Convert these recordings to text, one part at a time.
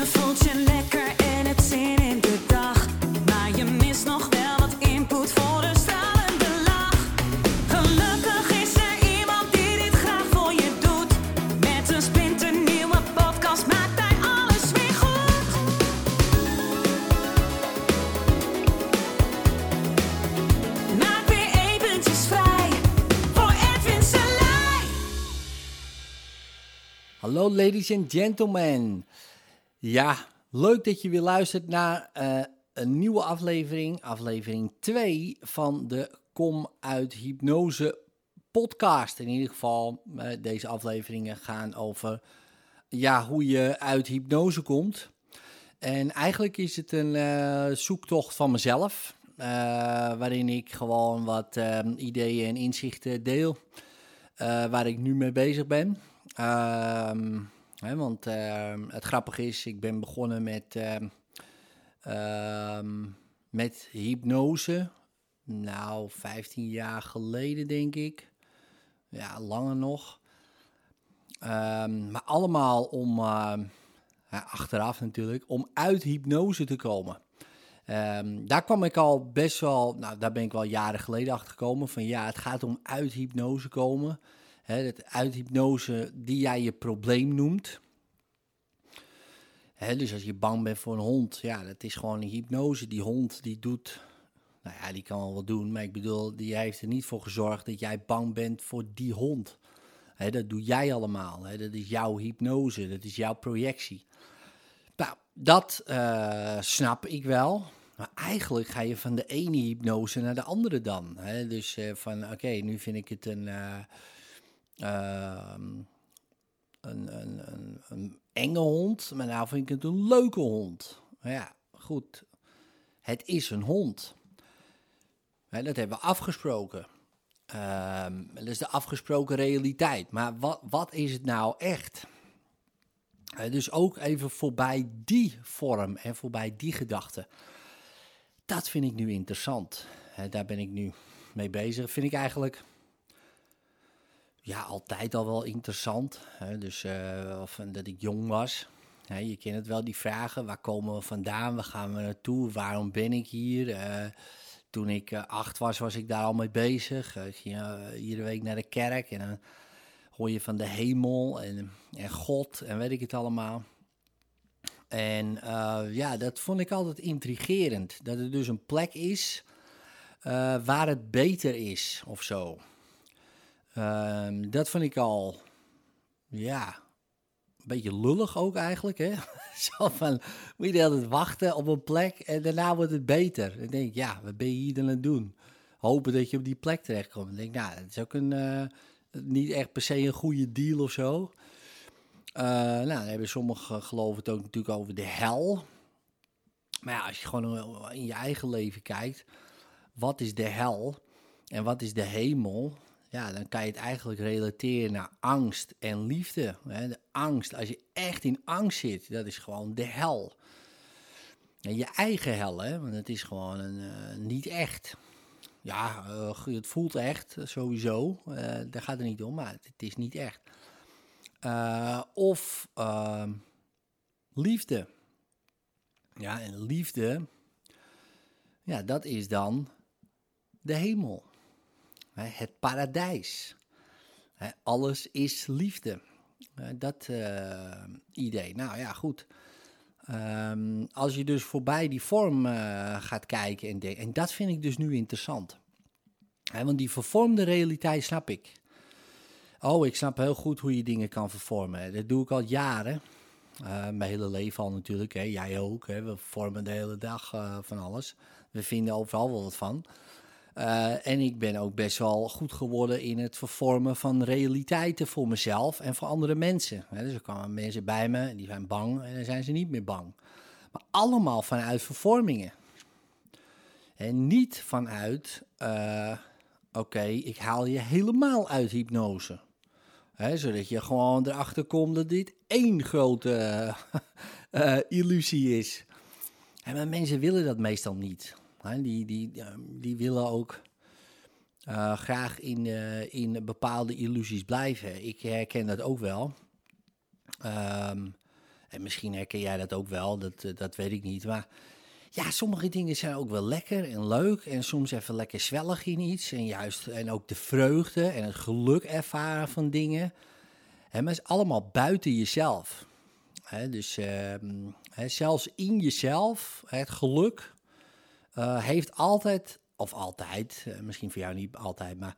Je voelt je lekker en hebt zin in de dag. Maar je mist nog wel wat input voor een stralende lach. Gelukkig is er iemand die dit graag voor je doet. Met een splinternieuwe podcast maakt hij alles weer goed. Maak weer eventjes vrij voor Edwin Selij. Hallo ladies and gentlemen. Ja, leuk dat je weer luistert naar eh, een nieuwe aflevering, aflevering 2 van de Kom uit Hypnose podcast. In ieder geval, eh, deze afleveringen gaan over ja, hoe je uit hypnose komt. En eigenlijk is het een eh, zoektocht van mezelf, waarin ik gewoon wat ideeën en inzichten deel, waar ik nu mee bezig ben. Ehm, want ehm, het grappige is, ik ben begonnen met, ehm, ehm, met hypnose. Nou, 15 jaar geleden denk ik. Ja, langer nog. Maar allemaal om, achteraf natuurlijk, om uit hypnose te komen. Daar kwam ik al best wel, nou daar ben ik wel jaren geleden achter gekomen. Van ja, het gaat om uit hypnose komen. Hè, het uit hypnose die jij je probleem noemt. Hè, dus als je bang bent voor een hond, ja, dat is gewoon een hypnose. Die hond die doet, nou ja, die kan wel wat doen. Maar ik bedoel, die heeft er niet voor gezorgd dat jij bang bent voor die hond. Hè, dat doe jij allemaal. Hè, dat is jouw hypnose, dat is jouw projectie. Nou, dat eh, snap ik wel. Maar eigenlijk ga je van de ene hypnose naar de andere dan. Hè? Dus eh, van, oké, nu vind ik het een, eh, een, een, een, een enge hond, maar nou vind ik het een leuke hond. Ja, goed. Het is een hond. Hè, dat hebben we afgesproken. Ehm, dat is de afgesproken realiteit. Maar wat, wat is het nou echt? Dus ook even voorbij die vorm en voorbij die gedachte. Dat vind ik nu interessant. Daar ben ik nu mee bezig. Vind ik eigenlijk ja, altijd al wel interessant. Hè? Dus eh, van dat ik jong was. Hè, je kent het wel, die vragen. Waar komen we vandaan? Waar gaan we naartoe? Waarom ben ik hier? Eh, toen ik eh, acht was, was ik daar al mee bezig. Ik ging iedere week naar de kerk en dan hoor je van de hemel en, en God en weet ik het allemaal. En ja, dat vond ik altijd intrigerend. Dat er dus een plek is waar het beter is of zo. Ehm, dat vond ik al, ja, een beetje lullig ook eigenlijk. Hè? zo van, moet je de hele tijd wachten op een plek en daarna wordt het beter. Dan denk ik, ja, wat ben je hier dan aan het doen? Hopen dat je op die plek terechtkomt. Dan denk ik, nou, dat is ook een, eh, niet echt per se een goede deal of zo. Eh, nou, dan hebben sommigen geloven het ook natuurlijk over de hel. Maar ja, als je gewoon in je eigen leven kijkt, wat is de hel en wat is de hemel? Ja, dan kan je het eigenlijk relateren naar angst en liefde. De angst, als je echt in angst zit, dat is gewoon de hel. En je eigen hel, hè? want het is gewoon een, eh, niet echt. Ja, eh, het voelt echt, sowieso. Eh, daar gaat het niet om, maar het, is niet echt. Of ehm, liefde. Ja, en liefde, ja, dat is dan de hemel. Het paradijs. Alles is liefde. Dat eh, idee. Nou ja, goed. Ehm, als je dus voorbij die vorm eh, gaat kijken en en dat vind ik dus nu interessant. Want die vervormde realiteit snap ik. Oh, ik snap heel goed hoe je dingen kan vervormen. Dat doe ik al jaren. Eh, mijn hele leven al natuurlijk. Hè. Jij ook. Hè. We vormen de hele dag van alles. We vinden overal wel wat van. Eh, en ik ben ook best wel goed geworden in het vervormen van realiteiten voor mezelf en voor andere mensen. Dus er kwamen mensen bij me en die zijn bang en dan zijn ze niet meer bang. Maar allemaal vanuit vervormingen. En niet vanuit, eh, oké, ik haal je helemaal uit hypnose. Zodat je gewoon erachter komt dat dit één grote eh, illusie is. En maar mensen willen dat meestal niet. Die, die, die willen ook eh, graag in, eh, in bepaalde illusies blijven. Ik herken dat ook wel. Ehm, En misschien herken jij dat ook wel, dat, eh, dat weet ik niet. Maar ja, sommige dingen zijn ook wel lekker en leuk. En soms even lekker zwellig in iets. En juist, en ook de vreugde en het geluk ervaren van dingen. Hè, maar het is allemaal buiten jezelf. Dus ehm, zelfs in jezelf, het geluk eh, heeft altijd, of altijd, eh, misschien voor jou niet altijd, maar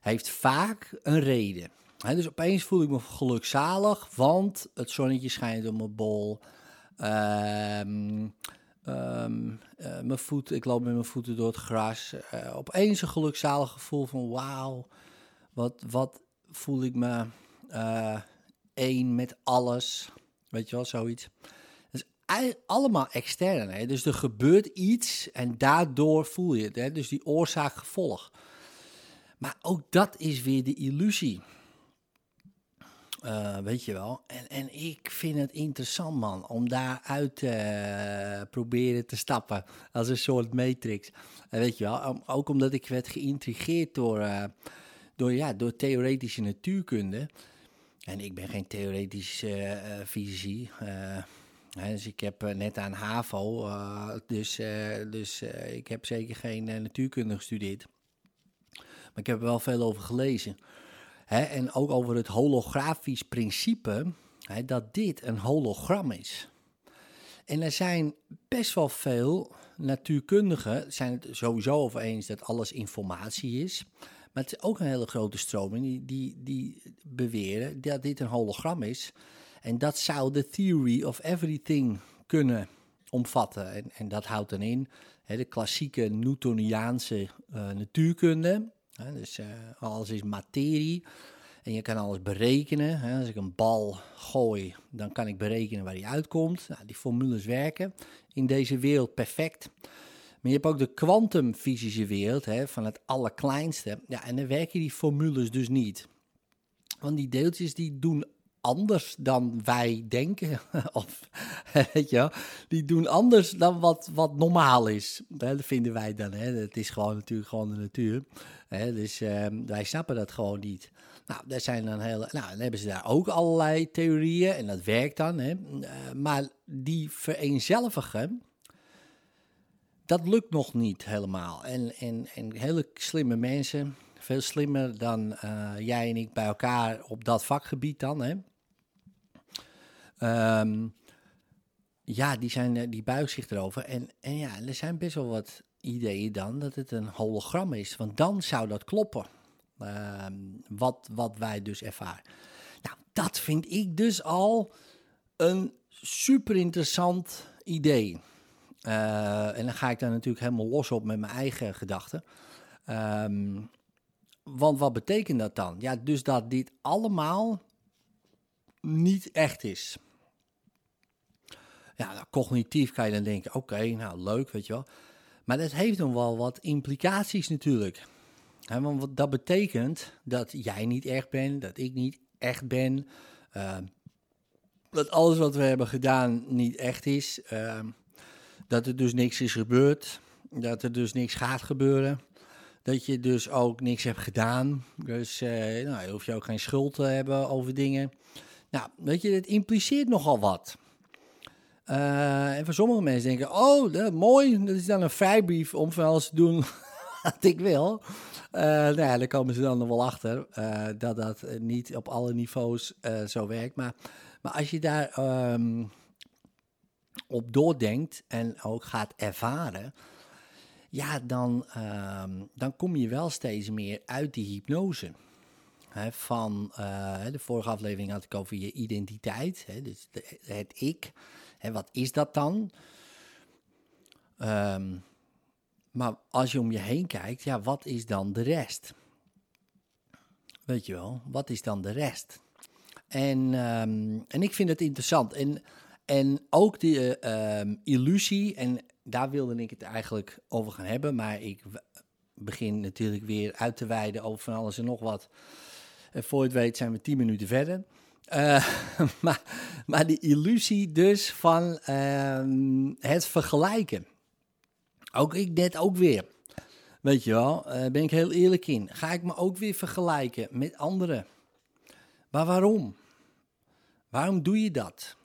heeft vaak een reden. Hè, dus opeens voel ik me gelukzalig, want het zonnetje schijnt op mijn bol. Ehm, ehm, eh, mijn voet, ik loop met mijn voeten door het gras. Opeens een gelukzalig gevoel van wauw, wat, wat voel ik me één met alles. Weet je wel, zoiets. Allemaal extern. Hè? Dus er gebeurt iets en daardoor voel je het. Hè? Dus die oorzaak-gevolg. Maar ook dat is weer de illusie. Eh, weet je wel. En, en ik vind het interessant, man, om daaruit te eh, proberen te stappen. Als een soort matrix. En weet je wel, ook omdat ik werd geïntrigeerd door, eh, door, ja, door theoretische natuurkunde. En ik ben geen theoretische eh, eh, fysici. Dus ik heb eh, net aan HAVO, eh, dus, eh, dus ik heb zeker geen natuurkunde gestudeerd. Maar ik heb er wel veel over gelezen. En ook over het holografisch principe, dat dit een hologram is. En er zijn best wel veel natuurkundigen, zijn het sowieso over eens dat alles informatie is. Maar het is ook een hele grote stroming die, die, die beweren dat dit een hologram is. En dat zou de theory of everything kunnen omvatten. En, en dat houdt dan in hè, de klassieke Newtoniaanse eh, natuurkunde. Hè, dus eh, alles is materie. En je kan alles berekenen. Hè. Als ik een bal gooi, dan kan ik berekenen waar die uitkomt. Nou, die formules werken in deze wereld perfect. Maar je hebt ook de kwantumfysische wereld, hè, van het allerkleinste. Ja, en dan werken die formules dus niet. Want die deeltjes die doen anders dan wij denken. of, weet je die doen anders dan wat, wat normaal is. Dat vinden wij dan. Hè. Het is gewoon natuurlijk gewoon de natuur. Hè, dus ehm, wij snappen dat gewoon niet. Nou, daar zijn dan hele, nou, dan hebben ze daar ook allerlei theorieën en dat werkt dan. Hè. Eh, maar die vereenzelvigen, dat lukt nog niet helemaal. En, en, en hele slimme mensen, veel slimmer dan eh, jij en ik bij elkaar op dat vakgebied dan. Hè. Ehm, ja, die, zijn, eh, die buigen zich erover. En, en ja, er zijn best wel wat ideeën dan dat het een hologram is. Want dan zou dat kloppen. Ehm, wat, wat wij dus ervaren. Nou, dat vind ik dus al een super interessant idee. Eh, en dan ga ik daar natuurlijk helemaal los op met mijn eigen gedachten. Ehm, want wat betekent dat dan? Ja, dus dat dit allemaal niet echt is. Ja, nou, cognitief kan je dan denken, oké, nou leuk, weet je wel. Maar dat heeft dan wel wat implicaties natuurlijk. Want dat betekent dat jij niet echt bent, dat ik niet echt ben. eh, dat alles wat we hebben gedaan niet echt is. eh, dat er dus niks is gebeurd. Dat er dus niks gaat gebeuren. Dat je dus ook niks hebt gedaan. Dus eh, nou, je hoeft je ook geen schuld te hebben over dingen. Nou, weet je, het impliceert nogal wat. Eh, en voor sommige mensen denken, oh, dat, mooi, dat is dan een vrijbrief om van alles te doen wat ik wil. Eh, nou ja, daar komen ze dan nog wel achter eh, dat dat niet op alle niveaus zo werkt. Maar, maar als je daar ehm, op doordenkt en ook gaat ervaren, ja, dan, ehm, dan kom je wel steeds meer uit die hypnose. Van de vorige aflevering had ik over je identiteit, dus het ik. Hè, wat is dat dan? Ehm, maar als je om je heen kijkt, ja, wat is dan de rest? Weet je wel, wat is dan de rest? En, ehm, en ik vind het interessant. En, en ook die eh, ehm, illusie, en daar wilde ik het eigenlijk over gaan hebben, maar ik begin natuurlijk weer uit te wijden over van alles en nog wat. En voor je het weet zijn we tien minuten verder. Eh, maar, maar die illusie dus van ehm, het vergelijken. Ook ik net ook weer. Weet je wel, eh ben ik heel eerlijk in. Ga ik me ook weer vergelijken met anderen. Maar waarom? Waarom doe je dat?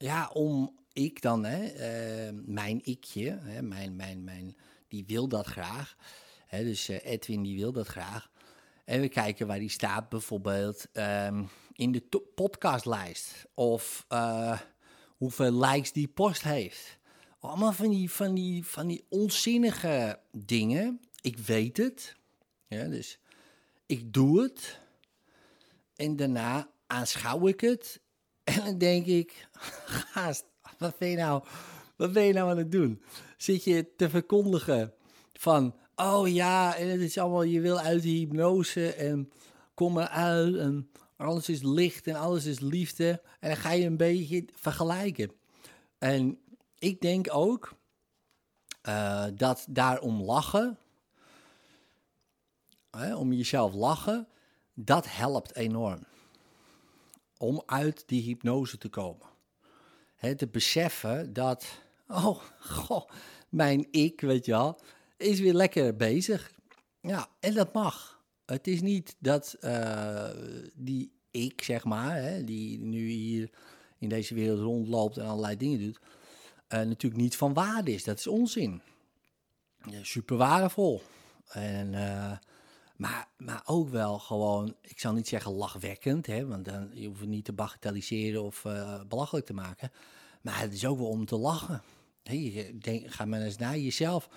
ja, om ik dan, hè, eh, mijn ikje, hè, mijn, mijn, mijn, die wil dat graag. Hè, dus eh, Edwin die wil dat graag. En we kijken waar die staat, bijvoorbeeld ehm, in de podcastlijst. Of eh, hoeveel likes die post heeft. Allemaal van die, van, die, van die onzinnige dingen. Ik weet het. Ja, dus ik doe het. En daarna aanschouw ik het. En dan denk ik, gaast, wat ben je nou, wat ben je nou aan het doen? Zit je te verkondigen van, oh ja, en het is allemaal, je wil uit die hypnose en kom eruit en alles is licht en alles is liefde. En dan ga je een beetje vergelijken. En ik denk ook eh, dat daarom lachen, hè, om jezelf lachen, dat helpt enorm. Om uit die hypnose te komen. Hè, te beseffen dat, oh, goh, mijn ik, weet je wel, is weer lekker bezig. Ja, en dat mag. Het is niet dat eh, die ik, zeg maar, hè, die nu hier in deze wereld rondloopt en allerlei dingen doet, eh, natuurlijk niet van waarde is. Dat is onzin. Super waardevol. En, eh, maar, maar ook wel gewoon, ik zal niet zeggen lachwekkend, hè, want dan, je hoeft het niet te bagatelliseren of belachelijk te maken. Maar het is ook wel om te lachen. Je denk, ga maar eens naar jezelf.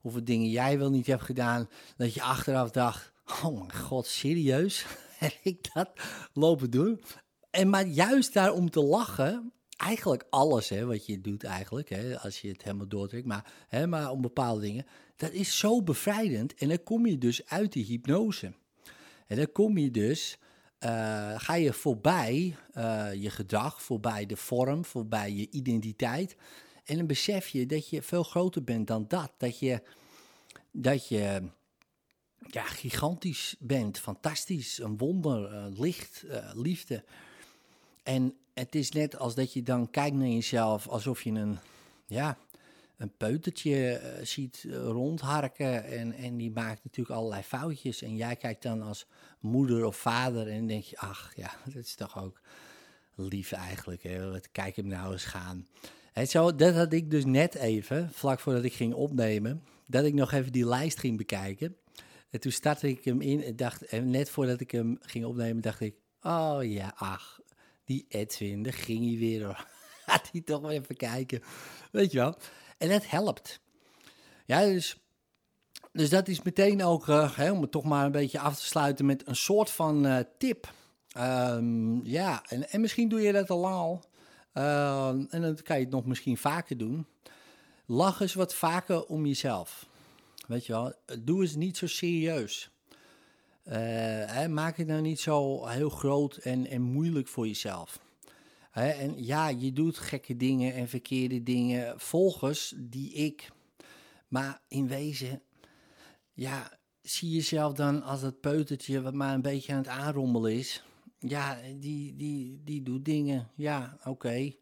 Hoeveel dingen jij wel niet hebt gedaan, dat je achteraf dacht, oh mijn god, serieus? Heb ik dat lopen doen? En maar juist daar om te lachen, eigenlijk alles hè, wat je doet eigenlijk, hè, als je het helemaal doortrekt, maar, hè, maar om bepaalde dingen, dat is zo bevrijdend. En dan kom je dus uit die hypnose. En dan kom je dus, eh, ga je voorbij eh, je gedrag, voorbij de vorm, voorbij je identiteit. En dan besef je dat je veel groter bent dan dat. Dat je, dat je ja, gigantisch bent, fantastisch, een wonder, eh, licht, eh, liefde. En het is net als dat je dan kijkt naar jezelf alsof je een, ja, een peutertje eh, ziet rondharken. En, en die maakt natuurlijk allerlei foutjes. En jij kijkt dan als moeder of vader en denk je, ach ja, dat is toch ook lief eigenlijk. Hè? Wat kijk hem nou eens gaan. En zo, dat had ik dus net even, vlak voordat ik ging opnemen, dat ik nog even die lijst ging bekijken. En toen startte ik hem in en dacht, en net voordat ik hem ging opnemen, dacht ik, oh ja, ach, die Edwin, daar ging hij weer hoor. Gaat hij toch wel even kijken. Weet je wel? En het helpt. Ja, dus, dus dat is meteen ook, eh, hè, om het toch maar een beetje af te sluiten met een soort van eh, tip. Ehm, ja, en, en misschien doe je dat al lang. Ehm, en dan kan je het nog misschien vaker doen. Lach eens wat vaker om jezelf. Weet je wel, doe eens niet zo serieus. Eh, maak het nou niet zo heel groot en, en moeilijk voor jezelf. En ja, je doet gekke dingen en verkeerde dingen volgens die ik. Maar in wezen, ja, zie jezelf dan als dat peutertje wat maar een beetje aan het aanrommelen is. Ja, die, die, die doet dingen. Ja, oké.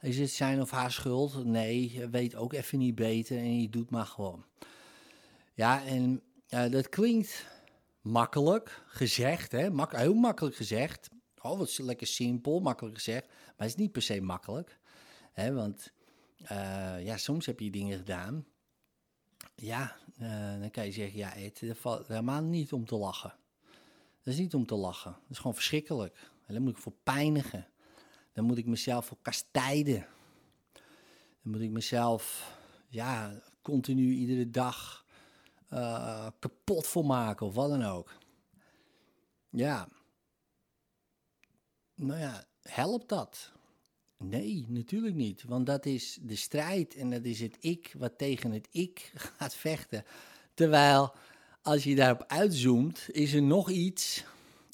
Is het zijn of haar schuld? Nee, weet ook even niet beter en je doet maar gewoon. Ja, en dat klinkt makkelijk gezegd, hè? Mak heel makkelijk gezegd. Oh, wat lekker simpel, makkelijk gezegd. Maar het is niet per se makkelijk. Hè? Want eh, ja, soms heb je dingen gedaan. Ja, eh, dan kan je zeggen, ja, dat valt helemaal niet om te lachen. Dat is niet om te lachen. Dat is gewoon verschrikkelijk. En daar moet ik voor pijnigen. Dan moet ik mezelf voor kastijden. Dan moet ik mezelf, ja, continu iedere dag eh, kapot voor maken of wat dan ook. Ja. Nou ja, helpt dat? Nee, natuurlijk niet. Want dat is de strijd en dat is het ik wat tegen het ik gaat vechten. Terwijl als je daarop uitzoomt, is er nog iets.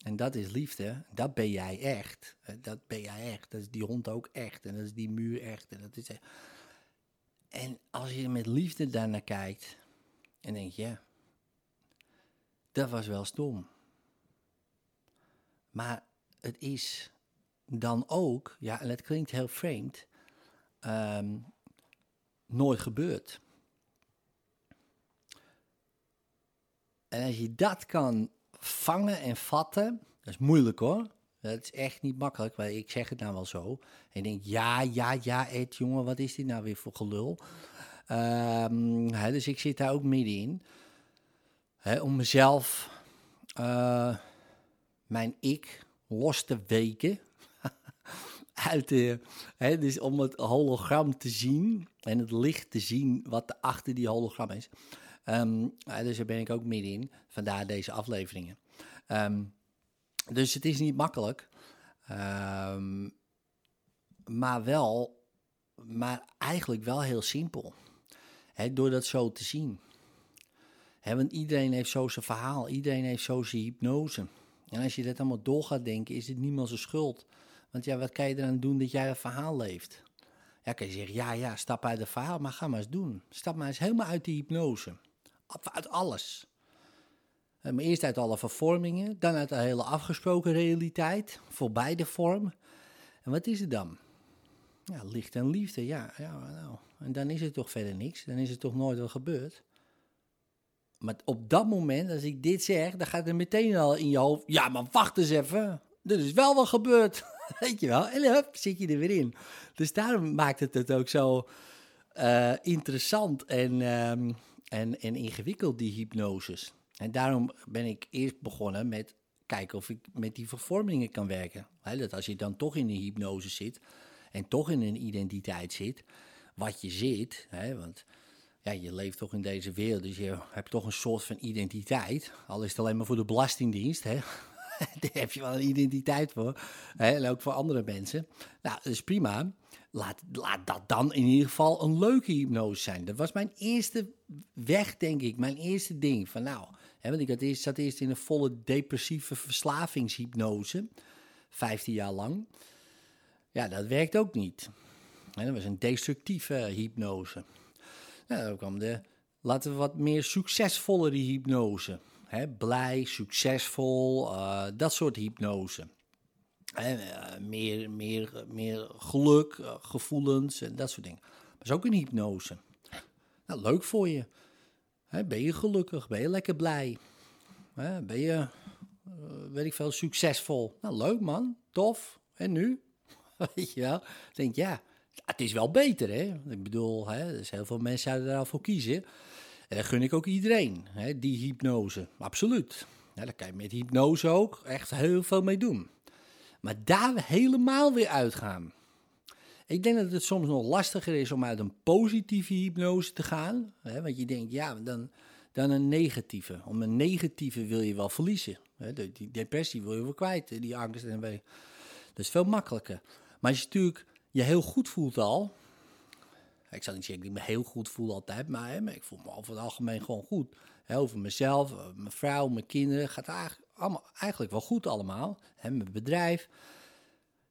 En dat is liefde. Dat ben jij echt. Dat ben jij echt. Dat is die hond ook echt. En dat is die muur echt. En, dat is en als je met liefde daarnaar kijkt. En denk je, ja, dat was wel stom. Maar het is dan ook, ja, en het klinkt heel vreemd, ehm, nooit gebeurd. En als je dat kan vangen en vatten, dat is moeilijk hoor. Dat is echt niet makkelijk, maar ik zeg het nou wel zo. En ik denk, ja, ja, ja, Ed, jongen, wat is dit nou weer voor gelul? Ehm, dus ik zit daar ook middenin. Hè, om mezelf, eh, mijn ik, los te weken. uit de, hè, dus om het hologram te zien en het licht te zien wat er achter die hologram is. Ehm, dus daar ben ik ook middenin, vandaar deze afleveringen. Ehm, dus het is niet makkelijk, maar wel, maar eigenlijk wel heel simpel. Door dat zo te zien. Want iedereen heeft zo zijn verhaal, iedereen heeft zo zijn hypnose. En als je dat allemaal door gaat denken, is het niemand zijn schuld. Want ja, wat kan je eraan doen dat jij een verhaal leeft? Ja, kan je zeggen, ja, ja, stap uit het verhaal, maar ga maar eens doen. Stap maar eens helemaal uit die hypnose. Uit alles. Eh, maar eerst uit alle vervormingen, dan uit de hele afgesproken realiteit, voorbij de vorm. En wat is het dan? Ja, licht en liefde, ja. ja nou. En dan is het toch verder niks, dan is het toch nooit wat gebeurd. Maar op dat moment, als ik dit zeg, dan gaat er meteen al in je hoofd, ja, maar wacht eens even, er is wel wat gebeurd. Weet je wel, en hup, zit je er weer in. Dus daarom maakt het het ook zo uh, interessant en, um, en, en ingewikkeld, die hypnoses. En daarom ben ik eerst begonnen met kijken of ik met die vervormingen kan werken. dat als je dan toch in een hypnose zit en toch in een identiteit zit, wat je zit, want ja, je leeft toch in deze wereld, dus je hebt toch een soort van identiteit. Al is het alleen maar voor de Belastingdienst, hè. Daar heb je wel een identiteit voor. Hè? En ook voor andere mensen. Nou, dat is prima. Laat, laat dat dan in ieder geval een leuke hypnose zijn. Dat was mijn eerste weg, denk ik. Mijn eerste ding. Van nou, hè, want ik had eerst, zat eerst in een volle depressieve verslavingshypnose. 15 jaar lang. Ja, dat werkt ook niet. Dat was een destructieve hypnose. Nou, dan kwam de, laten we wat meer succesvollere hypnose. Blij, succesvol, uh, dat soort hypnose. Uh, meer, meer, meer geluk, gevoelens en dat soort dingen. Maar is ook een hypnose. Nou, leuk voor je. Ben je gelukkig? Ben je lekker blij? Ben je, weet ik veel, succesvol? Nou, leuk man, tof. En nu? Weet je wel? Ik denk, ja, het is wel beter, hè? Ik bedoel, hè, dus heel veel mensen zouden daar al voor kiezen. En dat gun ik ook iedereen, hè, die hypnose. Absoluut. Ja, daar kan je met hypnose ook echt heel veel mee doen. Maar daar helemaal weer uitgaan. Ik denk dat het soms nog lastiger is om uit een positieve hypnose te gaan. Hè, want je denkt, ja, dan, dan een negatieve. Om een negatieve wil je wel verliezen. Hè, die depressie wil je wel kwijt, die angst en Dat is veel makkelijker. Maar als je natuurlijk je heel goed voelt al, ik zal niet zeggen dat ik me heel goed voel altijd, maar, hè, maar ik voel me over het algemeen gewoon goed. Over mezelf, eh, mijn vrouw, mijn kinderen, gaat eigenlijk, allemaal, eigenlijk wel goed allemaal. Hè, mijn bedrijf.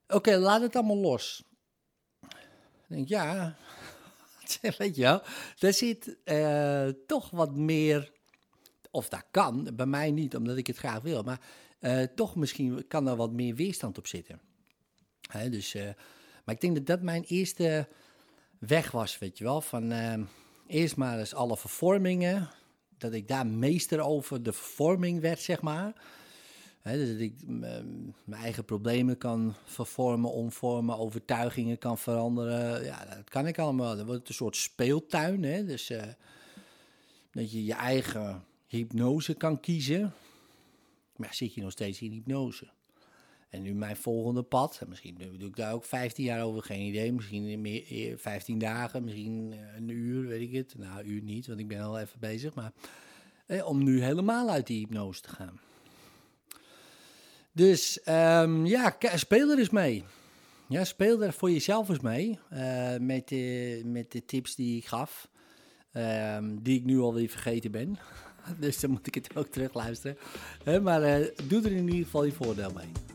Oké, laat het allemaal los. Ik denk, ja, weet je wel, daar zit uh, toch wat meer, of dat kan, bij mij niet, omdat ik het graag wil, maar uh, toch misschien kan er wat meer weerstand op zitten. Dus, uh, maar ik denk dat dat mijn eerste weg was, weet je wel. Van uh, eerst maar eens alle vervormingen, dat ik daar meester over de vervorming werd, zeg maar. Dus dat ik uh, mijn eigen problemen kan vervormen, omvormen, overtuigingen kan veranderen. Ja, dat kan ik allemaal. Dat wordt een soort speeltuin. Hè? Dus uh, dat je je eigen hypnose kan kiezen. Maar zit je nog steeds in hypnose? En nu mijn volgende pad, misschien doe ik daar ook 15 jaar over, geen idee. Misschien meer, 15 dagen, misschien eh, een uur, weet ik het. Nou, een uur niet, want ik ben al even bezig. Maar eh, om nu helemaal uit die hypnose te gaan. Dus um, ja, speel er eens mee. Ja, speel er voor jezelf eens mee. Met, de, met de tips die ik gaf. Um, die ik nu alweer vergeten ben. dus dan moet ik het ook terug luisteren. maar uh, doe er in ieder geval je voordeel mee.